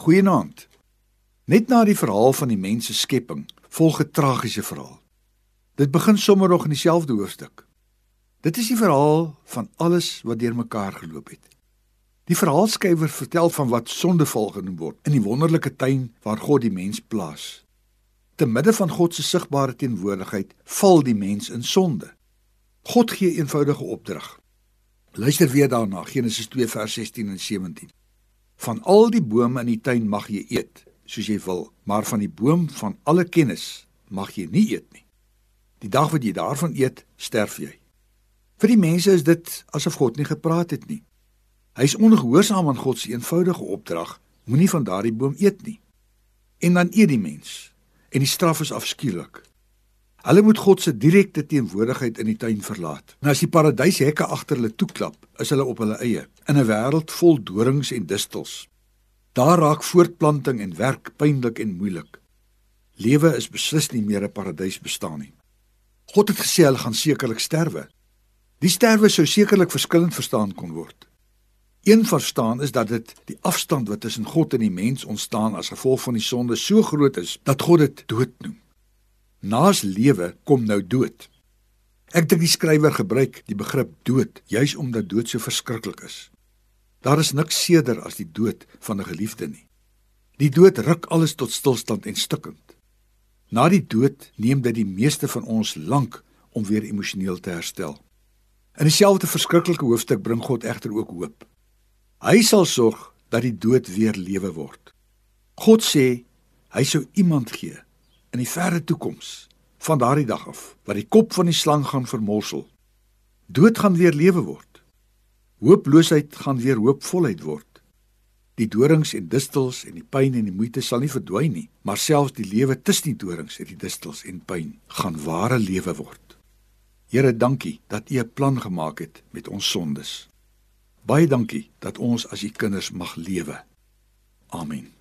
Goeienaand. Net na die verhaal van die mens se skepping, volg 'n tragiese verhaal. Dit begin sommer nog in dieselfde hoofstuk. Dit is die verhaal van alles wat deurmekaar geloop het. Die verhaalskrywer vertel van wat sondeval genoem word in die wonderlike tuin waar God die mens plaas. Te midde van God se sigbare teenwoordigheid val die mens in sonde. God gee eenvoudige opdrag. Luister weer daarna Genesis 2 vers 16 en 17. Van al die bome in die tuin mag jy eet soos jy wil, maar van die boom van alle kennis mag jy nie eet nie. Die dag wat jy daarvan eet, sterf jy. Vir die mense is dit asof God nie gepraat het nie. Hy is ongehoorsaam aan God se eenvoudige opdrag: moenie van daardie boom eet nie. En dan eet die mens en die straf is afskielik. Hulle moet God se direkte teenwoordigheid in die tuin verlaat. Nou as die paradyshekke agter hulle toeklap, is hulle op hulle eie in 'n wêreld vol dorings en distels. Daar raak voortplanting en werk pynlik en moeilik. Lewe is beslis nie meer 'n paradys bestaan nie. God het gesê hulle gaan sekerlik sterwe. Die sterwe sou sekerlik verskillend verstaan kon word. Een verstaan is dat dit die afstand wat tussen God en die mens ontstaan as gevolg van die sonde so groot is dat God dit dood noem. Naas lewe kom nou dood. Ek dink die skrywer gebruik die begrip dood juis omdat dood so verskriklik is. Daar is niks seerder as die dood van 'n geliefde nie. Die dood ruk alles tot stilstand en stikkend. Na die dood neem dit die meeste van ons lank om weer emosioneel te herstel. In dieselfde verskriklike hoofstuk bring God egter ook hoop. Hy sal sorg dat die dood weer lewe word. God sê hy sou iemand gee in die verre toekoms van daardie dag af wat die kop van die slang gaan vermorsel. Dood gaan weer lewe word. Hooploosheid gaan weer hoopvolheid word. Die dorings en distels en die pyn en die moeite sal nie verdwyn nie, maar selfs die lewe tussen die dorings en die distels en pyn gaan ware lewe word. Here, dankie dat U 'n plan gemaak het met ons sondes. Baie dankie dat ons as U kinders mag lewe. Amen.